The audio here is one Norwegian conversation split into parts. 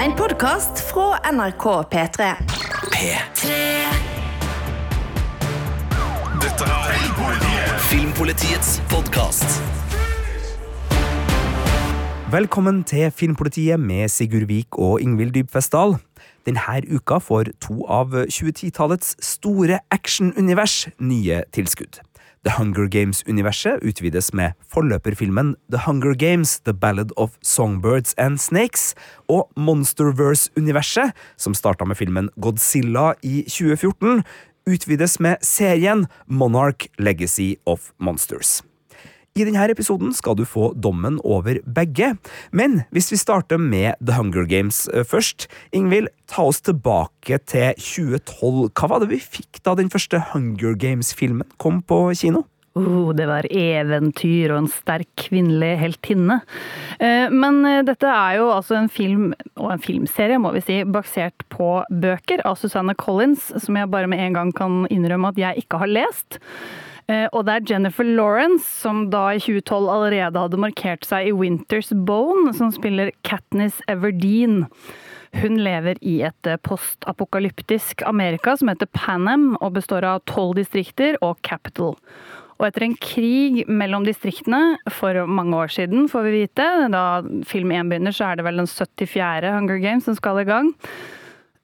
En podkast fra NRK P3. P3. Dette er Filmpolitiets podkast. Velkommen til Filmpolitiet med Sigurd Vik og Ingvild Dybfesdal. Denne uka får to av 2010-tallets store actionunivers nye tilskudd. The Hunger Games-universet utvides med forløperfilmen The Hunger Games, The Ballad of Songbirds and Snakes, og Monsterverse-universet, som starta med filmen Godzilla i 2014, utvides med serien Monarch Legacy of Monsters. I denne episoden skal du få dommen over begge, men hvis vi starter med The Hunger Games eh, først, Ingvild, ta oss tilbake til 2012. Hva var det vi fikk da den første Hunger Games-filmen kom på kino? Oh, det var eventyr og en sterk kvinnelig heltinne. Eh, Men eh, dette er jo altså en film, og en filmserie må vi si, basert på bøker av Susanne Collins, som jeg bare med en gang kan innrømme at jeg ikke har lest. Eh, Og det er Jennifer Lawrence, som da i 2012 allerede hadde markert seg i Winter's Bone, som spiller Katniss Everdeen. Hun lever i et eh, postapokalyptisk Amerika som heter Panam, og består av tolv distrikter og Capital. Og etter en krig mellom distriktene for mange år siden, får vi vite, da film 1 begynner, så er det vel den 74. Hunger Games som skal i gang.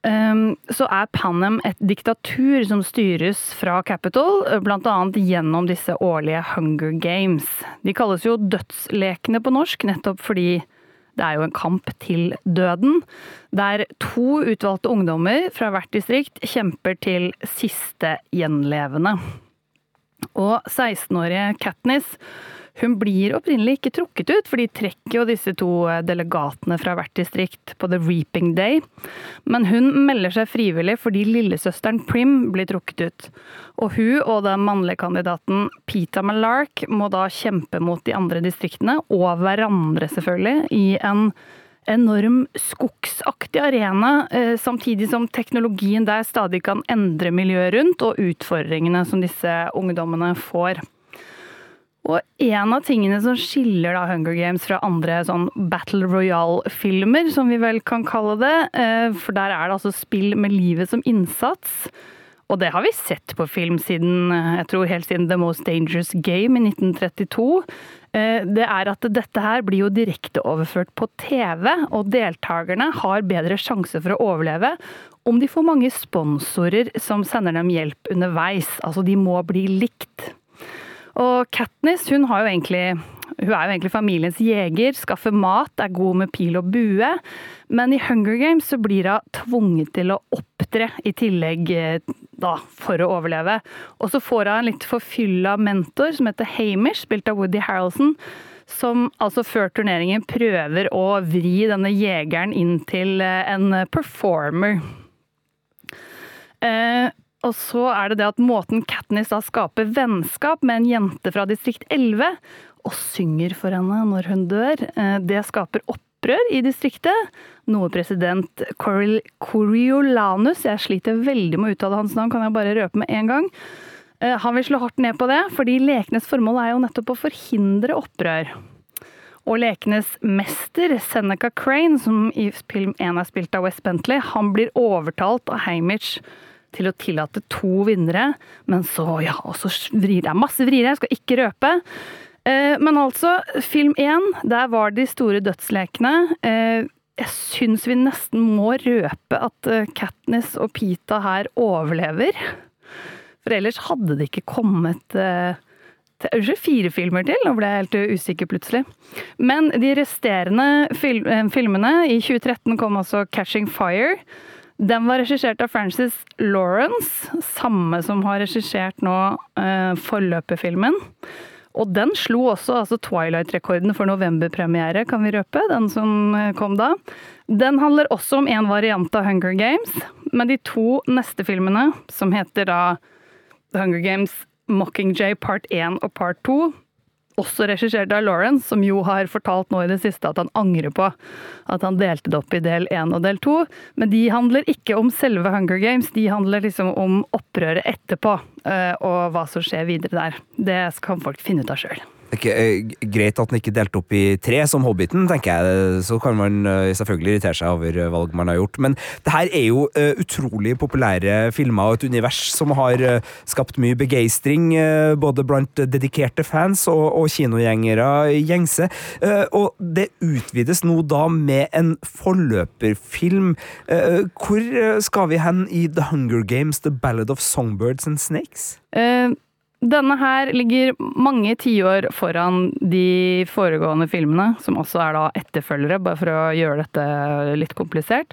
Um, så er Panem et diktatur som styres fra Capitol, bl.a. gjennom disse årlige Hunger Games. De kalles jo dødslekene på norsk, nettopp fordi det er jo en kamp til døden, der to utvalgte ungdommer fra hvert distrikt kjemper til siste gjenlevende. Og 16-årige Katniss hun blir opprinnelig ikke trukket ut, for de trekker jo disse to delegatene fra hvert distrikt på The Reaping Day. Men hun melder seg frivillig fordi lillesøsteren Prim blir trukket ut. Og hun og den mannlige kandidaten Peta Malark må da kjempe mot de andre distriktene, og hverandre selvfølgelig, i en enorm skogsaktig arena, eh, samtidig som teknologien der stadig kan endre miljøet rundt, og utfordringene som disse ungdommene får. Og en av tingene som skiller da Hunger Games fra andre sånn Battle Royale-filmer, som vi vel kan kalle det, eh, for der er det altså spill med livet som innsats. Og det har vi sett på film siden, eh, jeg tror helt siden The Most Dangerous Game i 1932. Eh, Det er at dette her blir jo direkte overført på TV, og deltakerne har bedre sjanse for å overleve om de får mange sponsorer som sender dem hjelp underveis. Altså de må bli likt. Og Katniss hun, egentlig, hun er jo egentlig familiens jeger, skaffer mat, er god med pil og bue. Men i Hunger Games så blir hun tvunget til å opptre i tillegg eh, da, for å overleve. Og så får hun en litt forfylla mentor som heter Hamish, spilt av Woody Harrelson. Som altså før turneringen prøver å vri denne jegeren inn til eh, en performer. Eh, og så er det det at måten Katniss da skaper vennskap med en jente fra distrikt 11, og synger for henne når hun dør, eh, det skaper opprør i distriktet. Noe president Coril- Coriolanus, jeg sliter veldig med å uttale hans navn, kan jeg bare røpe med en gang. Eh, Han vil slå hardt ned på det, fordi lekenes formål er jo nettopp å forhindre opprør. Og lekenes mester, Seneca Crane, som i film 1 er spilt av West Bentley, han blir overtalt av Hamish til å tillate to vinnere. Men så, ja, og så vrir det er masse vrier, jeg skal ikke røpe. Eh, Men altså, film 1, der var de store dødslekene. Eh, Jeg syns vi nesten må røpe at eh, Katniss og Pita her overlever. For ellers hadde det ikke kommet Unnskyld, fire filmer til? Nå ble jeg helt usikker plutselig. Men de resterende filmene I 2013 kom altså 'Catching Fire'. Den var regissert av Frances Lawrence, samme som har regissert nå eh, forløperfilmen. Og den slo også altså Twilight-rekorden for novemberpremiere, kan vi røpe. Den som eh, kom da. Den handler også om en variant av Hunger Games, men de to neste filmene, som heter da The Hunger Games Mockingjay part 1 og part 2, også regissert av Lawrence, som jo har fortalt nå i det siste at han angrer på at han delte det opp i del 1 og del 2. Men de handler ikke om selve Hunger Games, de handler liksom om opprøret etterpå. eh, Og hva som skjer videre der. Det kan folk finne ut av sjøl. Ikke, eh, greit at den ikke delte opp i tre, som Hobbiten, tenker jeg. Så kan man eh, selvfølgelig irritere seg over eh, valg man har gjort. Men det her er jo utrolig populære filmer og et univers som har skapt mye begeistring både blant dedikerte fans og, og kinogjengere gjengse. Og det utvides nå da med en forløperfilm. Hvor skal vi hen i The Hunger Games, The Ballad of Songbirds and Snakes? Eh, Denne her ligger mange tiår foran de foregående filmene, som også er da etterfølgere, bare for å gjøre dette litt komplisert.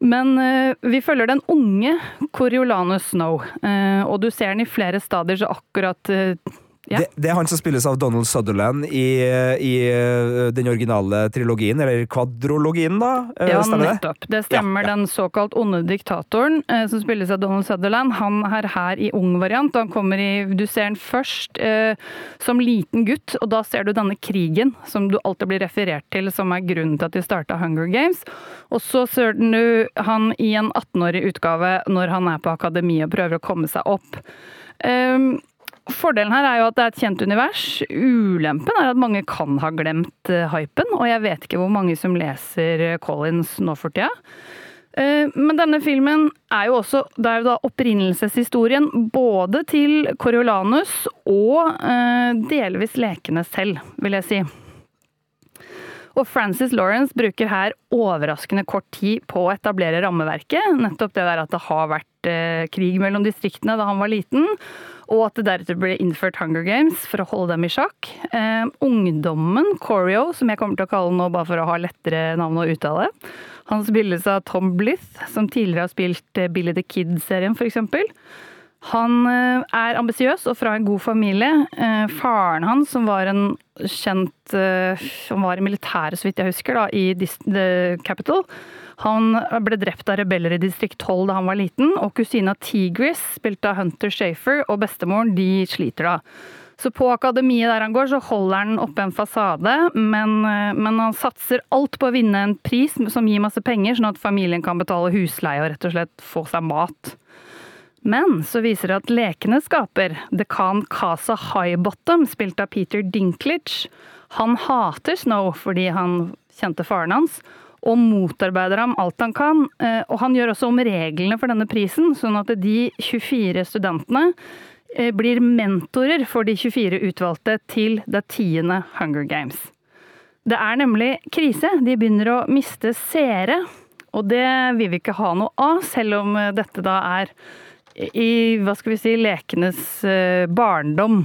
Men eh, vi følger den unge Coriolanus Snow, eh, og du ser den i flere stadier, så akkurat eh, Ja. Det, det er han som spilles av Donald Sutherland i, i eh, den originale trilogien, eller kvadrologien, da? Eh, Ja, stemmer det? nettopp. Det stemmer. Ja, ja. Den såkalt onde diktatoren, eh, som spilles av Donald Sutherland, han er her i ung variant. Han kommer i, du ser han først eh, som liten gutt, og da ser du denne krigen som du alltid blir referert til, som er grunnen til at de starta Hunger Games. Og så ser du han i en 18-årig utgave når han er på akademiet og prøver å komme seg opp. Um, Fordelen her er jo at det er et kjent univers. Ulempen er at mange kan ha glemt eh, hypen, og jeg vet ikke hvor mange som leser eh, Collins nå for tida. Eh, Men denne filmen er jo også Det er jo da opprinnelseshistorien både til Coriolanus og delvis lekene selv, vil jeg si. Og Francis Lawrence bruker her overraskende kort tid på å etablere rammeverket. Nettopp det der at det har vært krig mellom distriktene da han var liten, og at det deretter ble innført Hunger Games for å holde dem i sjakk. Eh, ungdommen, Corio, som jeg kommer til å kalle nå bare for å ha lettere navn å uttale, han spilles av Tom Blith, som tidligere har spilt eh, Billy the Kid-serien, f.eks. Han eh, er ambisiøs og fra en god familie. Eh, Faren hans, som var en kjent Han Som var i militæret, så vidt jeg husker, da, i The Capital. Han ble drept av rebeller i distrikt 12 da han var liten, og kusina Tigris, spilt av Hunter Shafer, og bestemoren, de sliter da. Så på akademiet der han går, så holder han oppe en fasade, men, eh, men han satser alt på å vinne en pris som gir masse penger, sånn at familien kan betale husleie og rett og slett få seg mat. Men så viser det at lekene skaper dekan Casa Highbottom, spilt av Peter Dinklage. Han hater Snow fordi han kjente faren hans, og motarbeider ham alt han kan. eh, Og han gjør også om reglene for denne prisen, sånn at de 24 studentene eh, blir mentorer for de 24 utvalgte til det tiende Hunger Games. Det er nemlig krise. De begynner å miste seere. Og det vil vi ikke ha noe av, selv om eh, dette da er i hva skal vi si, lekenes eh, barndom.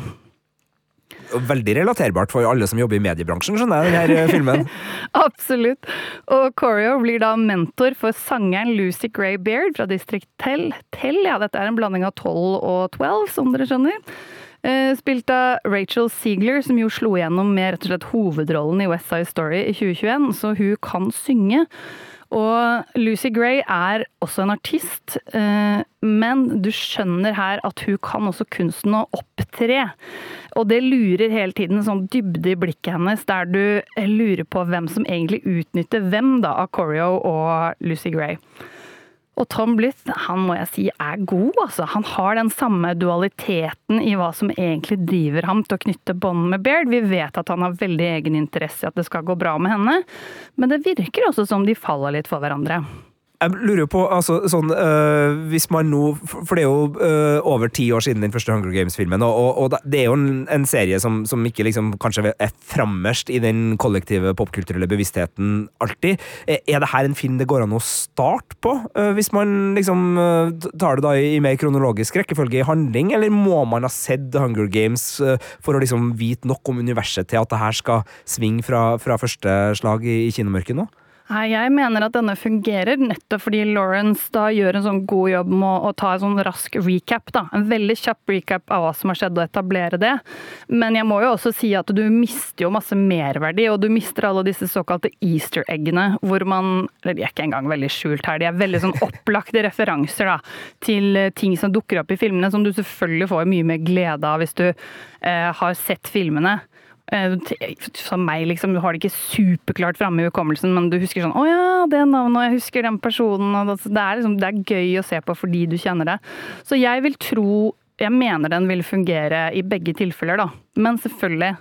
Veldig relaterbart for alle som jobber i mediebransjen, skjønner jeg, denne eh, filmen. Absolutt. Og Corio blir da mentor for sangeren Lucy Gray Baird fra District 10. Tell, ja, dette er en blanding av 12 og 12, som dere skjønner. Eh, Spilt av Rachel Ziegler, som jo slo igjennom med rett og slett hovedrollen i West Side Story i 2021, så hun kan synge. Og Lucy Gray er også en artist, eh, men du skjønner her at hun kan også kunsten å opptre. Og det lurer hele tiden en sånn dybde i blikket hennes, der du lurer på hvem som egentlig utnytter hvem da, av Corio og Lucy Gray. Og Tom Blyth, han må jeg si er god, altså. Han har den samme dualiteten i hva som egentlig driver ham til å knytte bånd med Baird. Vi vet at han har veldig egen interesse i at det skal gå bra med henne, men det virker også som de faller litt for hverandre. Jeg lurer på, altså, sånn, øh, hvis man nå For det er jo øh, over ti år siden den første Hunger Games-filmen, og, og, og det er jo en, en serie som, som ikke liksom kanskje er frammerst i den kollektive popkulturelle bevisstheten alltid. Er det her en film det går an å starte på, øh, hvis man liksom øh, tar det da i, i mer kronologisk rekkefølge i handling, eller må man ha sett Hunger Games øh, for å liksom vite nok om universet til at det her skal svinge fra, fra første slag i, i kinomørket nå? Nei, jeg mener at denne fungerer nettopp fordi Lawrence da gjør en sånn god jobb med å, å ta en sånn rask recap. da. En veldig kjapp recap av hva som har skjedd, og etablere det. Men jeg må jo også si at du mister jo masse merverdi, og du mister alle disse såkalte easter eggene, hvor man Eller de er ikke engang veldig skjult her, de er veldig sånn opplagte referanser da, til eh, ting som dukker opp i filmene, som du selvfølgelig får mye mer glede av hvis du eh, har sett filmene. Eh, Som meg, liksom. Du har det ikke superklart framme i hukommelsen, men du husker sånn 'Å ja, det navnet, og jeg husker den personen'. Og det, er liksom, det er gøy å se på fordi du kjenner det. Så jeg vil tro Jeg mener den vil fungere i begge tilfeller, da. Men selvfølgelig,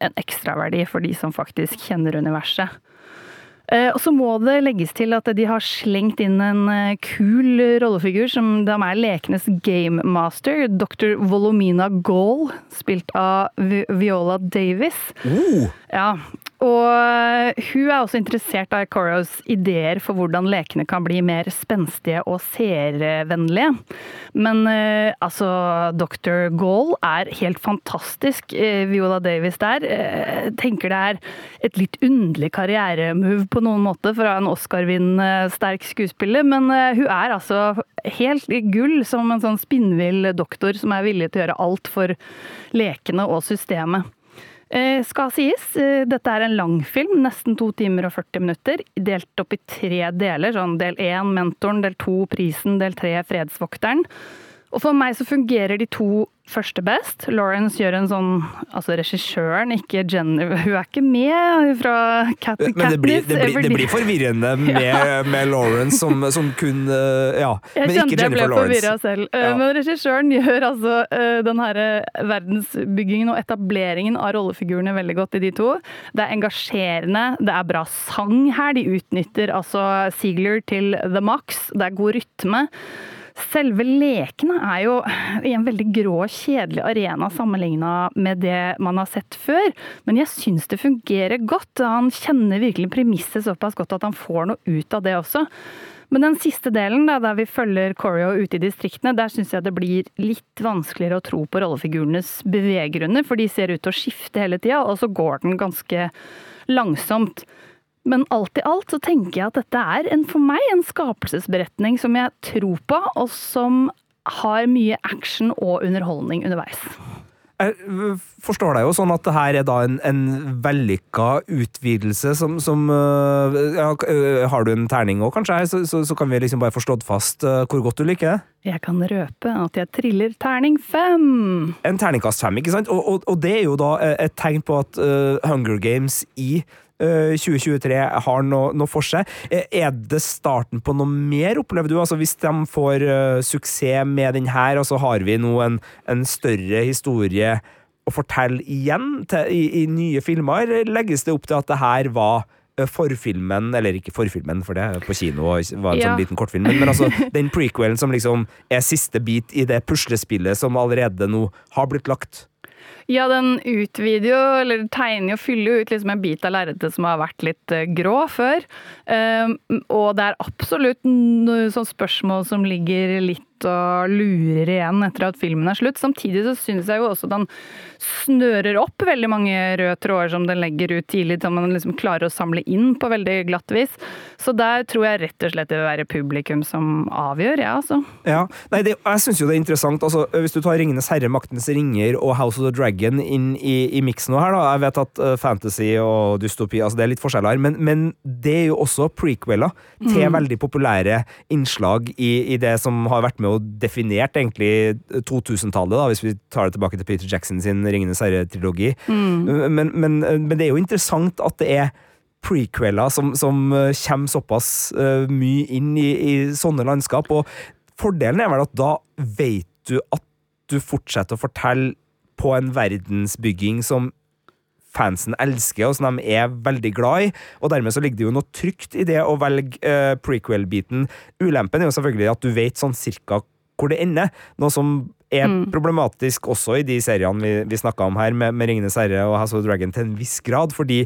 en ekstraverdi for de som faktisk kjenner universet. Eh, Og så må det legges til at de har slengt inn en eh, kul rollefigur som de er lekenes game master, dr. Volumina Gaul, spilt av Vi- Viola Davis. Oh, Ja, og hun er også interessert av Coros ideer for hvordan lekene kan bli mer spenstige og seervennlige. Men eh, altså, Dr. Gaul er helt fantastisk. Eh, Viola Davis der eh, tenker det er et litt underlig karrieremove på noen måte fra en Oscar-vinnende sterk skuespiller, men hun er altså helt i gull som en sånn spinnvill doktor som er villig til å gjøre alt for lekene og systemet. Eh, skal sies, eh, dette er en langfilm, nesten to timer og 40 minutter, delt opp i tre deler. sånn Del én mentoren, del to prisen, del tre fredsvokteren. Og for meg så fungerer de to første best. Lawrence gjør en sånn Altså regissøren, ikke Jenny Hun er ikke med fra Cat men det blir, det, blir, det blir forvirrende med, med Lawrence som, som kun eh, Ja, Jeg men Jennifer Lawrence. jeg kjente jeg ble forvirra selv. Eh, Ja. Men regissøren gjør altså eh, den her verdensbyggingen og etableringen av rollefigurene veldig godt i de to. Det er engasjerende, det er bra sang her. De utnytter altså Ziegler til the max. Det er god rytme. Selve lekene er jo i en veldig grå og kjedelig arena sammenligna med det man har sett før, men jeg syns det fungerer godt. Han kjenner virkelig premisset såpass godt at han får noe ut av det også. Men den siste delen, da, der vi følger Corio ute i distriktene, der syns jeg det blir litt vanskeligere å tro på rollefigurenes beveggrunner, for de ser ut til å skifte hele tida, og så går den ganske langsomt. Men alt i alt så tenker jeg at dette er en, for meg en skapelsesberetning som jeg tror på, og som har mye action og underholdning underveis. Jeg øh, forstår deg jo sånn at det her er da en, en vellykka utvidelse som, som øh, ja, øh, Har du en terning òg, kanskje, så, så, så kan vi liksom bare få slått fast hvor godt du liker det. Jeg kan røpe at jeg triller terning fem. En terningkast fem, ikke sant? Og, og, og det er jo da et tegn på at Hunger Games i 2023 har noe, noe for seg. Eh, Er det starten på noe mer, opplever du? Altså Hvis de får øh, suksess med den her, og så har vi nå en, en større historie å fortelle igjen til, i, i nye filmer, legges det opp til at det her var Forfilmen, eller ikke forfilmen, for det på kino var en Ja. sånn liten kortfilm, men, men altså den prequelen som liksom er siste bit i det puslespillet som allerede nå har blitt lagt. Ja, den utvider jo, eller tegner jo, fyller jo ut liksom en bit av lerretet som har vært litt eh, grå før. Um, og det er absolutt noe sånn spørsmål som ligger litt og lurer igjen etter at filmen er slutt. Samtidig så syns jeg jo også den snører opp veldig mange røde tråder som den legger ut tidlig, som man liksom klarer å samle inn på veldig glatt vis. Så der tror jeg rett og slett det vil være publikum som avgjør, ja, altså. Ja, nei, det, jeg syns jo det er interessant. Altså, hvis du tar 'Ringenes herre', 'Maktens ringer' og 'House of the Dragon' inn i, i miksen her, da. Jeg vet at eh, fantasy og dystopi altså det er litt forskjell her, men, men det er jo også prequeler til veldig populære innslag i, i det som har vært med og definert egentlig 2000-tallet, da, hvis vi tar det tilbake til Peter Jackson sin 'Ringenes herre'-trilogi. Men, men, men det er jo interessant at det er prequeler som, som eh, kommer såpass uh, mye inn i, i sånne landskap. Og fordelen er vel at da vet du at du fortsetter å fortelle på en verdensbygging som fansen elsker, og som de er veldig glad i. Og dermed så ligger det jo noe trygt i det å velge eh, prequel-biten. Ulempen er jo selvfølgelig at du vet sånn cirka hvor det ender. Noe som er problematisk også i de seriene vi, vi snakka om her, med, med Ringenes herre og House of Dragon, til en viss grad, fordi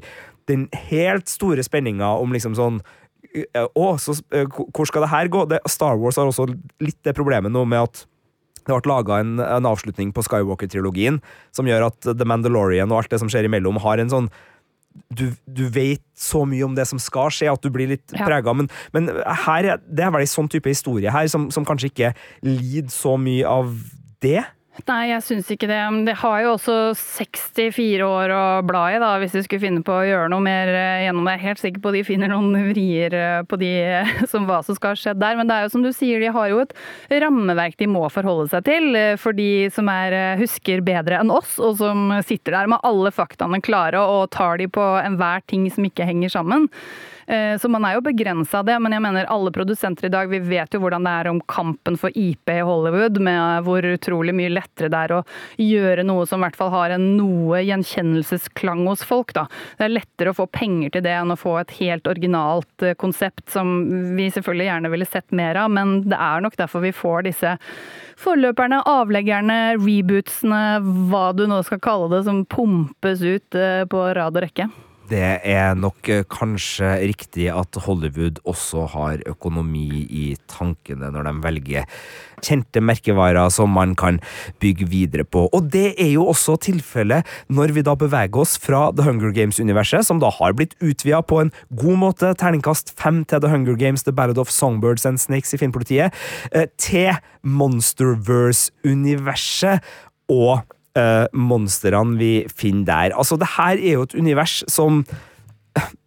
den helt store spenninga om liksom sånn eh, Å, så, eh, hvor skal det her gå? Det, Star Wars har også litt det problemet nå med at det ble laga en, en avslutning på Skywalker-trilogien som gjør at The Mandalorian og alt det som skjer imellom, har en sånn du, du vet så mye om det som skal skje, at du blir litt Ja. prega. Men, men her, er- det er vel en sånn type historie her som, som kanskje ikke lider så mye av det. Nei, jeg syns ikke det. Det har jo også 64 år å bla i, da, hvis de skulle finne på å gjøre noe mer eh, gjennom det. Jeg er helt sikker på de finner noen vrier eh, på de som hva som skal ha skjedd der. Men det er jo som du sier, de har jo et rammeverk de må forholde seg til. eh, For de som er, eh, husker bedre enn oss, og som sitter der med alle faktaene klare og tar de på enhver ting som ikke henger sammen. Eh, Så man er jo begrensa av det, men jeg mener alle produsenter i dag, vi vet jo hvordan det er om kampen for IP i Hollywood, med hvor utrolig mye lettere det er å gjøre noe som i hvert fall har en noe gjenkjennelsesklang hos folk. Da. Det er lettere å få penger til det enn å få et helt originalt eh, konsept som vi selvfølgelig gjerne ville sett mer av, men det er nok derfor vi får disse forløperne, avleggerne, rebootsene, hva du nå skal kalle det, som pumpes ut eh, på rad og rekke. Det er nok eh, kanskje riktig at Hollywood også har økonomi i tankene når de velger kjente merkevarer som man kan bygge videre på. Og det er jo også tilfellet når vi da beveger oss fra The Hunger Games-universet, som da har blitt utvida på en god måte, terningkast fem til The Hunger Games, The Ballad of Songbirds and Snakes i Filmpolitiet, eh, til Monsterverse-universet og uh, monstrene vi finner der. Altså, det her er jo et univers som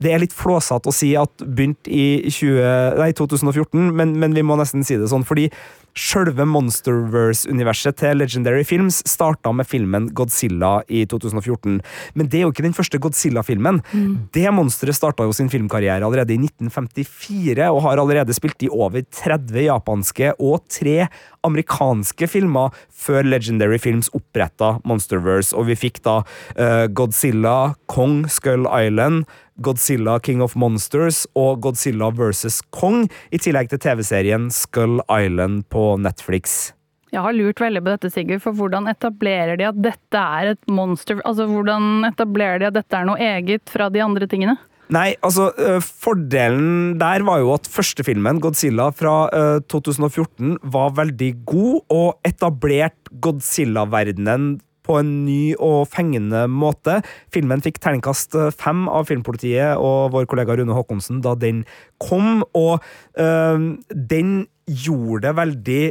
det er litt flåsete å si at begynte i 20, nei, 2014, men, men, vi må nesten si det sånn, fordi Sjølve Monsterverse-universet til Legendary Films starta med filmen Godzilla i 2014. Men det er jo ikke den første Godzilla-filmen. Mm. Det monsteret starta jo sin filmkarriere allerede i 1954, og har allerede spilt i over 30 japanske og tre amerikanske filmer før Legendary Films oppretta Monsterverse, og vi fikk da uh, Godzilla, Kong, Skull Island, Godzilla King of Monsters og Godzilla vs. Kong, i tillegg til TV-serien Skull Island på Netflix. Jeg har lurt veldig på dette, Sigurd, for hvordan etablerer de at dette er et monster? Altså, Hvordan etablerer de at dette er noe eget fra de andre tingene? Nei, altså, Fordelen der var jo at første filmen, Godzilla fra uh, 2014, var veldig god og etablerte Godzilla-verdenen på en ny og fengende måte. Filmen fikk terningkast fem av Filmpolitiet og vår kollega Rune Haakonsen da den kom, og øh, den gjorde det veldig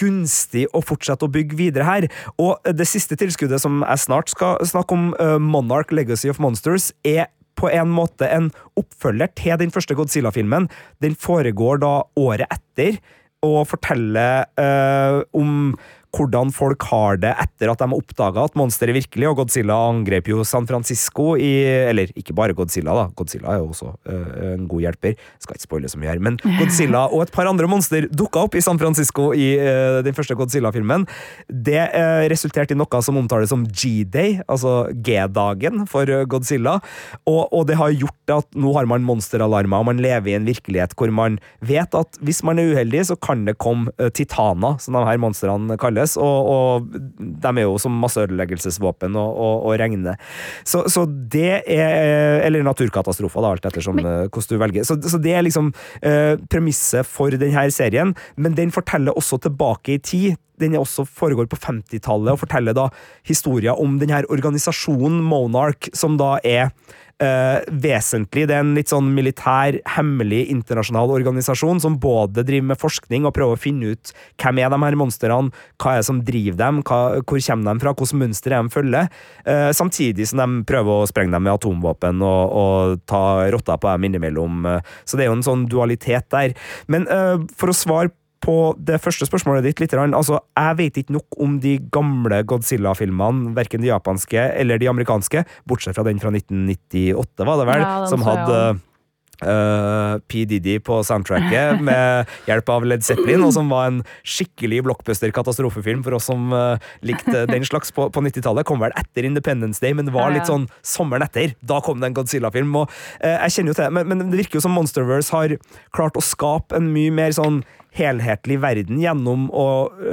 gunstig å fortsette å bygge videre her. Og det siste tilskuddet som jeg snart skal snakke om, Monarch Legacy of Monsters, er på en måte en oppfølger til den første Godzilla-filmen. Den foregår da året etter og forteller uh, om hvordan folk har det etter at de har oppdaga at monsteret virkelig, og Godzilla angrep jo San Francisco i Eller ikke bare Godzilla, da. Godzilla er jo også uh, en god hjelper. Skal ikke spoile så mye her. Men Godzilla og et par andre monster dukka opp i San Francisco i uh, den første Godzilla-filmen. Det uh, resulterte i noe som omtales som G-day, altså G-dagen for Godzilla. Og, og, det har gjort at nå har man monsteralarmer, og man lever i en virkelighet hvor man vet at hvis man er uheldig, så kan det komme titaner, som de her monstrene kalles kalles, og, og de er jo som masseødeleggelsesvåpen og, og, og regne. Så, så, det er Eller naturkatastrofer, da, alt ettersom men, eh, hvordan du velger. Så, så, det er liksom eh, premisset for denne serien, men den forteller også tilbake i tid den også foregår på 50-tallet og forteller da historier om denne organisasjonen Monarch, som da er Uh, vesentlig. Det er en litt sånn militær, hemmelig internasjonal organisasjon som både driver med forskning og prøver å finne ut hvem er de her monstrene, hva er det som driver dem, hva, hvor kommer de fra, hvilket mønster er de følger, uh, samtidig som de prøver å sprenge dem med atomvåpen og, og ta rotta på dem innimellom. Uh, så det er jo en sånn dualitet der. Men for å svare på det første spørsmålet ditt litt. Altså, jeg vet ikke nok om de gamle Godzilla-filmene, verken de japanske eller de amerikanske, bortsett fra den fra 1998, var det vel, ja, som hadde Uh, P. Diddy på soundtracket med hjelp av Led Zeppelin, og som var en skikkelig blockbuster-katastrofefilm for oss som uh, likte den slags på, på 90-tallet. Kom vel etter Independence Day, men var litt sånn sommeren etter. Da kom det en Godzilla-film. og uh, Jeg kjenner jo til det, men, men, det virker jo som Monsterverse har klart å skape en mye mer sånn helhetlig verden gjennom å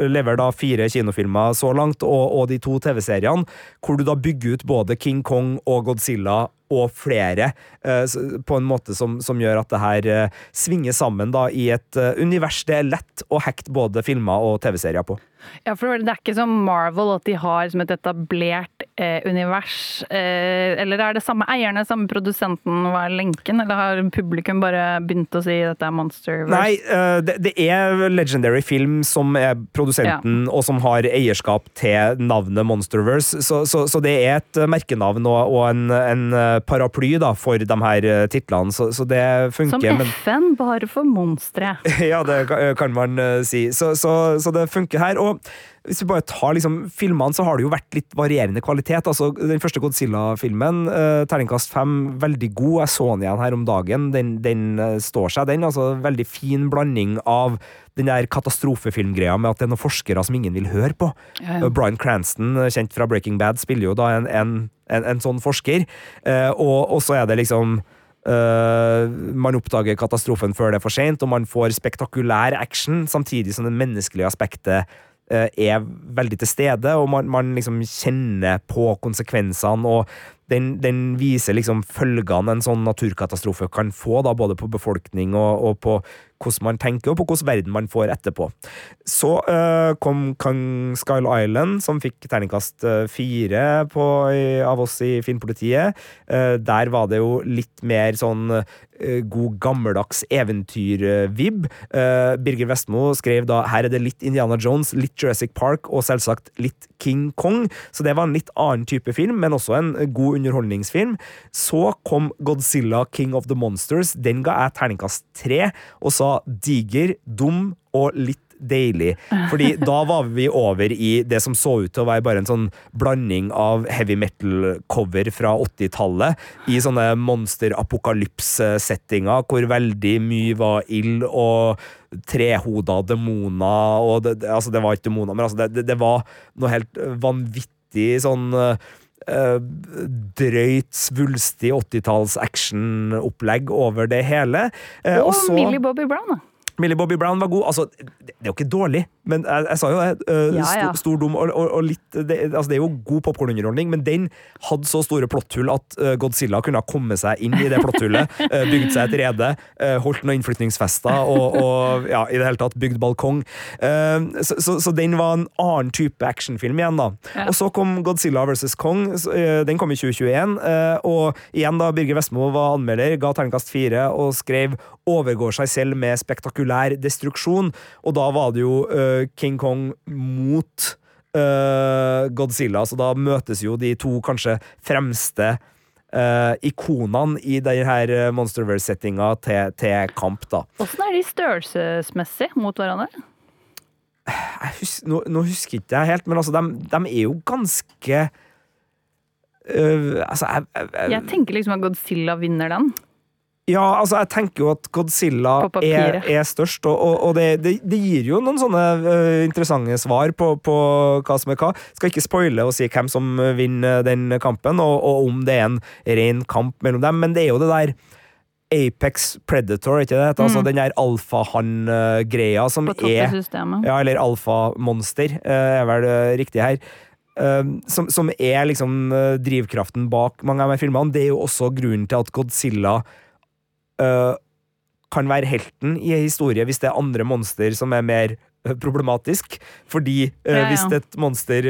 levere da fire kinofilmer så langt, og, og de to TV-seriene, hvor du da bygger ut både King Kong og Godzilla og flere, eh, på en måte som, som gjør at det her eh, svinger sammen da i et eh, univers det er lett å hekte både filmer og TV-serier på. Ja, for Det er ikke som Marvel at de har som et etablert eh, univers. Eh, eller er det samme eierne, samme produsenten, hva er lenken? Eller har publikum bare begynt å si dette er Monsterverse? Nei, uh, det, det, er Legendary Film som er produsenten, ja. og som har eierskap til navnet Monsterverse. Så, så, så det er et merkenavn og, og en, en, paraply da, for de her titlene, så, så det funker. Som FN, bare for monstre. ja, det kan man si. Så, så det funker her. og hvis vi bare tar liksom filmene, så har det jo vært litt varierende kvalitet. Altså, Den første Godzilla-filmen, eh, terningkast fem, veldig god. Jeg så den igjen her om dagen. Den, den eh, står seg, den. altså Veldig fin blanding av den der katastrofefilmgreia med at det er noen forskere som ingen vil høre på. Ja, ja. Uh, Bryan Cranston, uh, kjent fra Breaking Bad, spiller jo da en, en, en, en sånn forsker. Eh, og, og så er det liksom Uh, man oppdager katastrofen før det er for sent, og man får spektakulær action, samtidig som det menneskelige aspektet er veldig til stede, og man, man liksom kjenner på konsekvensene, og den, den viser liksom følgene en sånn naturkatastrofe kan få, da, både på befolkning og, og på hvordan man tenker, og på hvordan verden man får etterpå. Så uh, kom Kong Skyle Island, som fikk terningkast uh, fire på, av oss i Filmpolitiet. Uh, der var det jo litt mer sånn god gammeldags eventyr-vib. Birger Vestmo skrev da her er det litt Indiana Jones, litt Jurassic Park og selvsagt litt King Kong. Så det var en litt annen type film, men også en god underholdningsfilm. Så kom Godzilla King of the Monsters. Den ga jeg terningkast tre, og sa diger, dum og litt deilig. Fordi da var vi over i det som så ut til å være bare en sånn blanding av heavy metal-cover fra 80-tallet i sånne monster-apokalypse-settinger hvor veldig mye var ild og trehoda demoner og det, det, Altså, det var ikke demoner, men altså, det, det, det var noe helt vanvittig sånn uh, drøyt, svulstig 80-talls actionopplegg over det hele. Uh, Og så- Millie Bobby Brown, da. Millie Bobby Brown var god. Altså, det er jo ikke dårlig, men jeg, jeg sa jo det. Uh, Ja, ja. Stor, stor dum og, og, og litt det, altså, det er jo god popkornunderholdning, men den hadde så store plotthull at uh, Godzilla kunne ha kommet seg inn i det plotthullet, Uh, bygd seg et rede, holdt noen innflytningsfester og, og ja, i det hele tatt bygd balkong. Så, så, så den var en annen type actionfilm igjen, da. Ja. Og så kom Godzilla vs. Kong. Den kom i 2021. øh, og igjen, da Birger Vestmo var anmelder, ga terningkast fire og skrev 'overgår seg selv med spektakulær destruksjon'. Og da var det jo uh, King Kong mot uh, Godzilla, så da møtes jo de to kanskje fremste Uh, ikonene i denne Monsterverse-settinga til, til kamp, da. Åssen er de størrelsesmessig mot hverandre? jeg hus nå, nå husker ikke jeg helt, men altså, de, de er jo ganske Uh, altså, jeg, jeg, jeg, Jeg tenker liksom at Godzilla vinner den. Ja, altså, jeg tenker jo at Godzilla er, er størst, og, og, og det, det, det gir jo noen sånne uh, interessante svar på, på hva som er hva. Skal ikke spoile og si hvem som vinner den kampen, og, og om det er en ren kamp mellom dem, men det er jo det der Apex Predator, ikke det? Altså, mm. den der alfahann-greia som er ja, eller alfamonster, eh, er vel eh, riktig her. Som, som er liksom drivkraften bak mange av de filmene. Det er jo også grunnen til at Godzilla eh, kan være helten i en historie hvis det er andre monster som er mer eh, problematisk. Fordi uh, Ja, ja. hvis et monster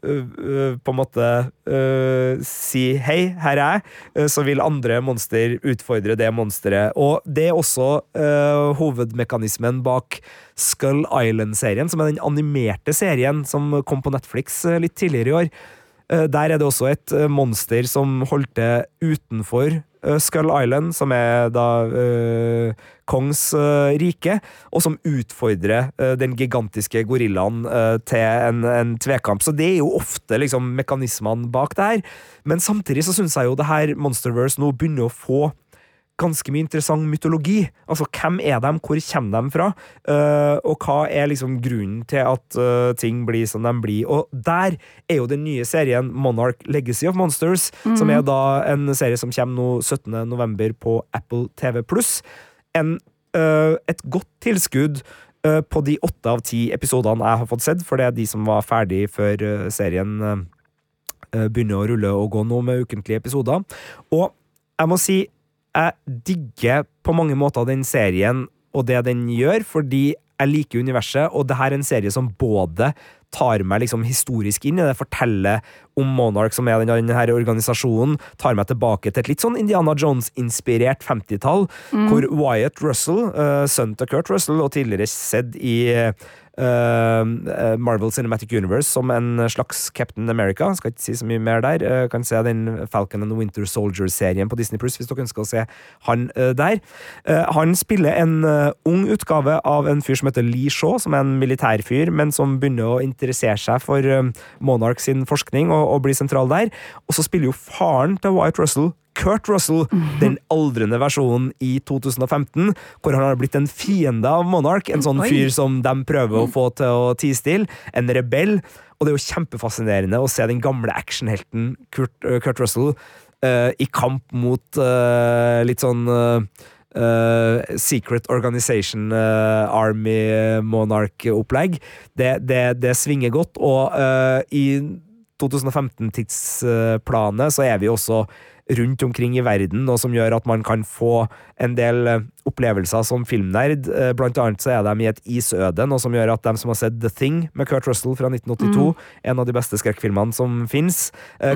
på en måte si 'hei, her er jeg', så vil andre monster utfordre det monsteret. Og det er også hovedmekanismen bak Skull Island-serien, som er den animerte serien som kom på Netflix litt tidligere i år. Der er det også et monster som holdt til utenfor Skull Island, som er da uh, Kongs uh, rike, og som utfordrer uh, den gigantiske gorillaen eh, til en, en tvekamp. Så det er jo ofte liksom mekanismene bak det her. Men samtidig så syns jeg jo det her Monsterverse nå begynner å få ganske mye interessant mytologi. Altså, hvem er de, hvor kommer de fra, uh, og hva er liksom grunnen til at uh, ting blir som de blir. Og der er jo den nye serien Monarch Legacy of Monsters, som er da en serie som kommer nå 17. november på Apple TV+. pluss. Uh, et godt tilskudd eh, på de åtte av ti episodene jeg har fått sett, for det er de som var ferdig før eh, serien eh, eh, begynner å rulle og gå nå med ukentlige episoder. Og jeg må si jeg digger på mange måter den serien og det den gjør, fordi jeg liker universet, og det her er en serie som både tar meg liksom historisk inn i det, forteller om Monarch, som er den, den her organisasjonen, tar meg tilbake til et litt sånn Indiana Jones-inspirert 50-tall, hvor Wyatt Russell, uh, sønnen til Kurt Russell, og tidligere sett i eh, Marvel Cinematic Universe som en slags Captain America. Skal ikke si så mye mer der. Eh, kan se den Falcon and Winter Soldier-serien på Disney Plus hvis dere ønsker å se han eh, der. Eh, han spiller en eh, ung utgave av en fyr som heter Lee Shaw, som er en militærfyr, men som begynner å interessere seg for eh, Monarch sin forskning og, og blir sentral der. Og så spiller jo faren til White Russell Kurt Russell, den aldrende versjonen i 2015, hvor han har blitt en fiende av Monarch. En sånn fyr som de prøver å få til å tie stille. En rebell. Og det er jo kjempefascinerende å se den gamle actionhelten Kurt, eh, Kurt Russell uh, i kamp mot uh, litt sånn uh, Uh, Secret Organization uh, Army Monarch-opplegg. Det, det, det svinger godt, og i 2015-tidsplanet så er vi også rundt omkring i verden, og som gjør at man kan få en del eh, opplevelser som filmnerd. Eh, Blant annet så er de i et isøde, noe som gjør at de som har sett The Thing med Kurt Russell fra 1982, en av de beste skrekkfilmene som fins,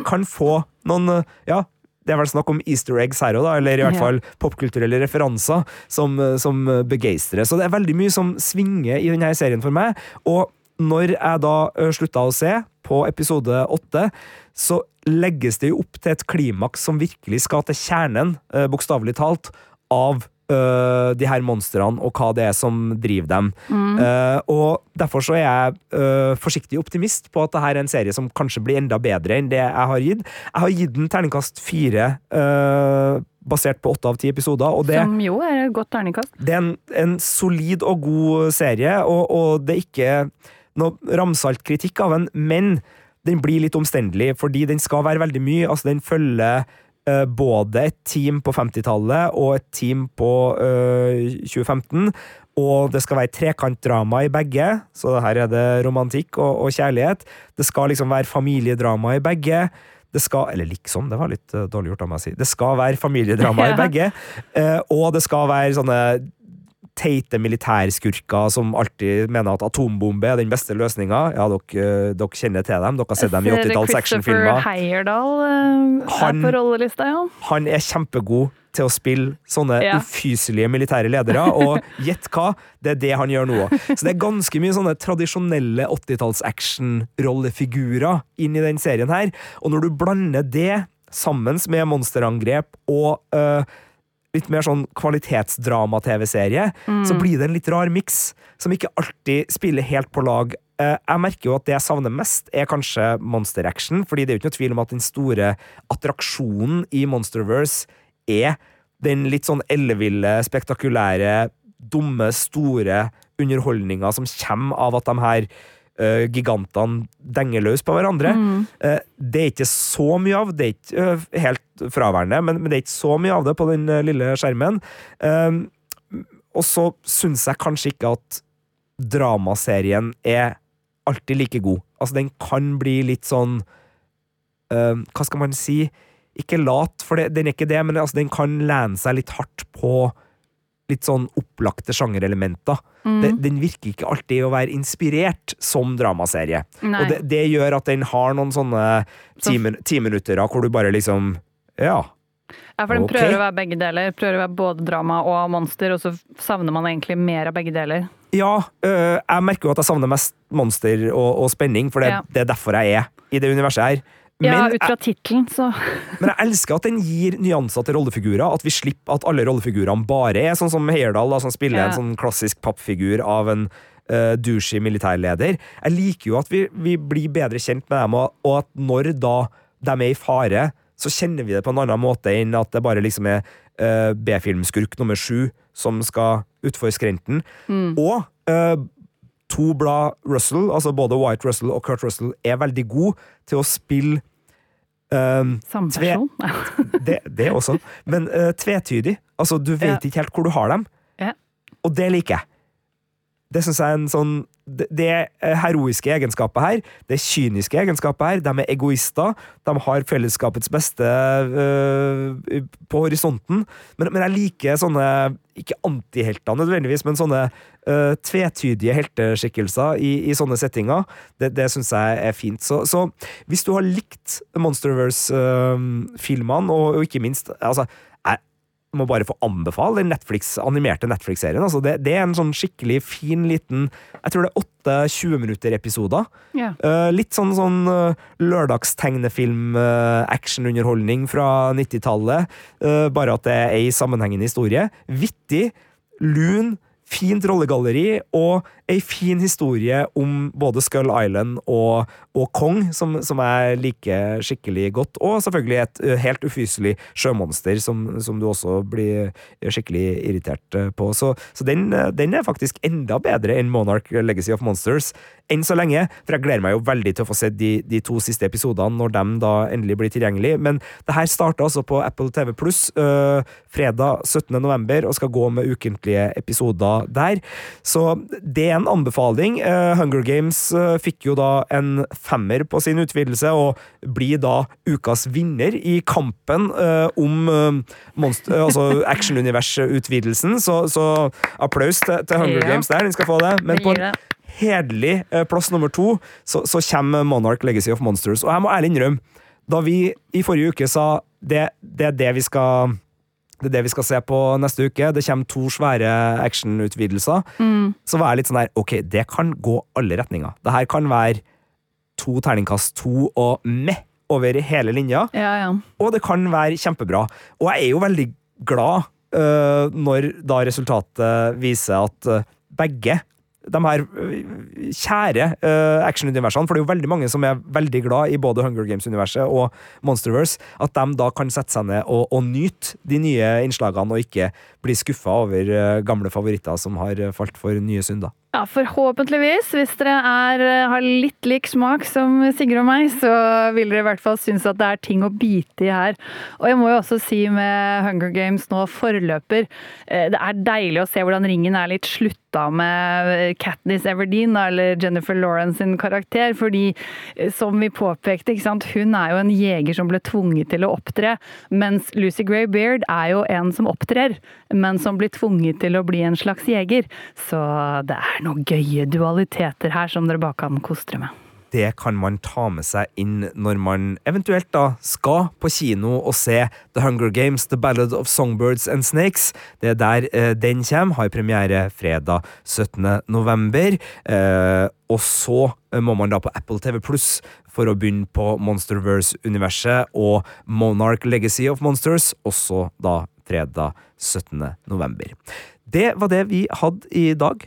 kan få noen eh, ja, det er vel snakk om easter eggs her òg, eller i hvert fall popkulturelle referanser som, som begeistrer. Så det er veldig mye som svinger i denne serien for meg. Og når jeg da slutta å se, på episode åtte, så legges det jo opp til et klimaks som virkelig skal til kjernen, uh, bokstavelig talt, av ø, de her monstrene og hva det er som driver dem. Eh, og derfor så er jeg ø, forsiktig optimist på at dette er en serie som kanskje blir enda bedre enn det jeg har gitt. Jeg har gitt den terningkast fire, basert på åtte av ti episoder, det Som jo er et godt terningkast. det er en, en solid og god serie, og, og det er ikke noe ramsalt kritikk av den, men den blir litt omstendelig, fordi den skal være veldig mye. Altså, den følger uh, både et team på 50-tallet og et team på uh, 2015. Og det skal være trekantdrama i begge, så her er det romantikk og, og kjærlighet. Det skal liksom være familiedrama i begge. Det skal, eller liksom, det var litt eh, dårlig gjort av meg å si. Det skal være familiedrama i begge. Eh, og det skal være sånne teite militærskurker som alltid mener at atombombe er den beste løsninga. Ja, dere, eh, dere kjenner til dem. Dere har sett dem i Jeg ser 80-talls Christopher actionfilmer. Heyerdahl eh, er på rollelista, ja. Han er kjempegod til å spille sånne Ja. ufyselige militære ledere, og gjett hva? Det er det han gjør nå òg. Så det er ganske mye sånne tradisjonelle 80-talls action-rollefigurer inn i den serien her. Og når du blander det sammen med monsterangrep og øh, litt mer sånn kvalitetsdrama-TV-serie, så blir det en litt rar miks, som ikke alltid spiller helt på lag. Eh, Jeg merker jo at det jeg savner mest, er kanskje Monster Action, fordi det er jo ikke noe tvil om at den store attraksjonen i Monsterverse er den litt sånn elleville, spektakulære, dumme, store underholdninga som kommer av at de her eh, gigantene denger løs på hverandre. Eh, det er ikke så mye av, det er ikke uh, helt fraværende, men, men det er ikke så mye av det på den lille skjermen. Eh, og så syns jeg kanskje ikke at dramaserien er alltid like god. Altså, den kan bli litt sånn eh, Hva skal man si? Ikke lat, for det, den er ikke det, men altså, den kan lene seg litt hardt på litt sånn opplagte sjangerelementer. Mm. den virker ikke alltid å være inspirert som dramaserie. Nei. Og det, det gjør at den har noen sånne Så- ti, min- timinuttere hvor du bare liksom Ja. Ja, for den Ok. prøver å være begge deler. Prøver å være både drama og monster, og så savner man egentlig mer av begge deler. Ja, øh, jeg merker jo at jeg savner mest monster og, og spenning, for det, Ja. det er derfor jeg er i det universet her. Ja, Men ut fra tittelen, så Men jeg elsker at den gir nyanser til rollefigurer. At vi slipper at alle rollefigurene bare er sånn som Heyerdahl, som spiller Ja. en sånn klassisk pappfigur av en uh, douchey militærleder. Jeg liker jo at vi, vi blir bedre kjent med dem, og, at når da de er i fare, så kjenner vi det på en annen måte enn at det bare liksom er uh, B-filmskurk nummer sju som skal utfor skrenten. Og uh, to blad Russell, altså både White Russell og Kurt Russell, er veldig gode til å spille um, samme person. det, det også. Men uh, tvetydig. Altså, du vet Ja. ikke helt hvor du har dem. Ja. Og det liker jeg. Det syns jeg er en sånn det, det er heroiske egenskapet her. Det kyniske egenskapet her. De er egoister. De har fellesskapets beste øh, på horisonten. Men, men jeg liker sånne, ikke antihelter nødvendigvis, men sånne øh, tvetydige helteskikkelser i, i sånne settinger. Det, det syns jeg er fint. Så, så hvis du har likt Monsterverse-filmene, og, og ikke minst altså, jeg, må bare få anbefale den Netflix, animerte Netflix-serien. Altså det, det, er en sånn skikkelig fin liten Jeg tror det er åtte 20 minutter-episoder. Yeah. Uh, litt sånn, sånn uh, lørdagstegnefilm-actionunderholdning uh, fra 90-tallet. bare at det er ei sammenhengende historie. Vittig, lun, fint rollegalleri og ei fin historie om både Skull Island og, og Kong, som, som, jeg liker skikkelig godt. Og selvfølgelig et helt ufyselig sjømonster, som, som du også blir skikkelig irritert på. Så, så den, den, er faktisk enda bedre enn Monarch Legacy of Monsters enn så lenge, for jeg gleder meg jo veldig til å få se de, de to siste episodene når de da endelig blir tilgjengelig. Men det her starta altså på Apple TV Pluss øh, fredag 17. november og skal gå med ukentlige episoder der. Så det er en anbefaling. Uh, Hunger Games uh, fikk jo da en femmer på sin utvidelse, og blir da ukas vinner i kampen uh, om altså actionuniversutvidelsen. Så, så applaus til, til Hunger ja. Games der, den skal få det. Men på en hederlig plass nummer to så, så kommer Monarch Legacy of Monsters. Og jeg må ærlig innrømme, da vi i forrige uke sa det, det er det vi skal det er det vi skal se på neste uke. Det kommer to svære actionutvidelser. Mm. Så var jeg litt sånn der Ok, det kan gå alle retninger. Det her kan være to terningkast to og meh over hele linja. Ja, ja. Og det kan være kjempebra. Og jeg er jo veldig glad uh, når da resultatet viser at uh, begge de her øh, kjære uh, actionuniversene, for det er jo veldig mange som er veldig glad i både Hunger Games-universet og Monsterverse, at de da kan sette seg ned og, og nyte de nye innslagene, og ikke bli skuffa over uh, gamle favoritter som har falt for nye synder. Ja, forhåpentligvis. Hvis dere er, har litt lik smak som Sigurd og meg, så vil dere i hvert fall synes at det er ting å bite i her. Og jeg må jo også si med Hunger Games nå forløper, det er deilig å se hvordan ringen er litt slutt slutta med Katniss Everdeen, eller Jennifer Lawrence sin karakter. Fordi, eh, som vi påpekte, hun er jo en jeger som ble tvunget til å opptre. Mens Lucy Gray Beard er jo en som opptrer, men som blir tvunget til å bli en slags jeger. Så det er noen gøye dualiteter her som dere bare kan kostre med det kan man ta med seg inn når man eventuelt da skal på kino og se The Hunger Games, The Ballad of Songbirds and Snakes. Det er der eh, den kommer. Har premiere fredag 17. november. Eh, og så eh, må man da på Apple TV Pluss for å begynne på Monsterverse-universet og Monarch Legacy of Monsters, også da fredag 17. november. Det var det vi hadde i dag.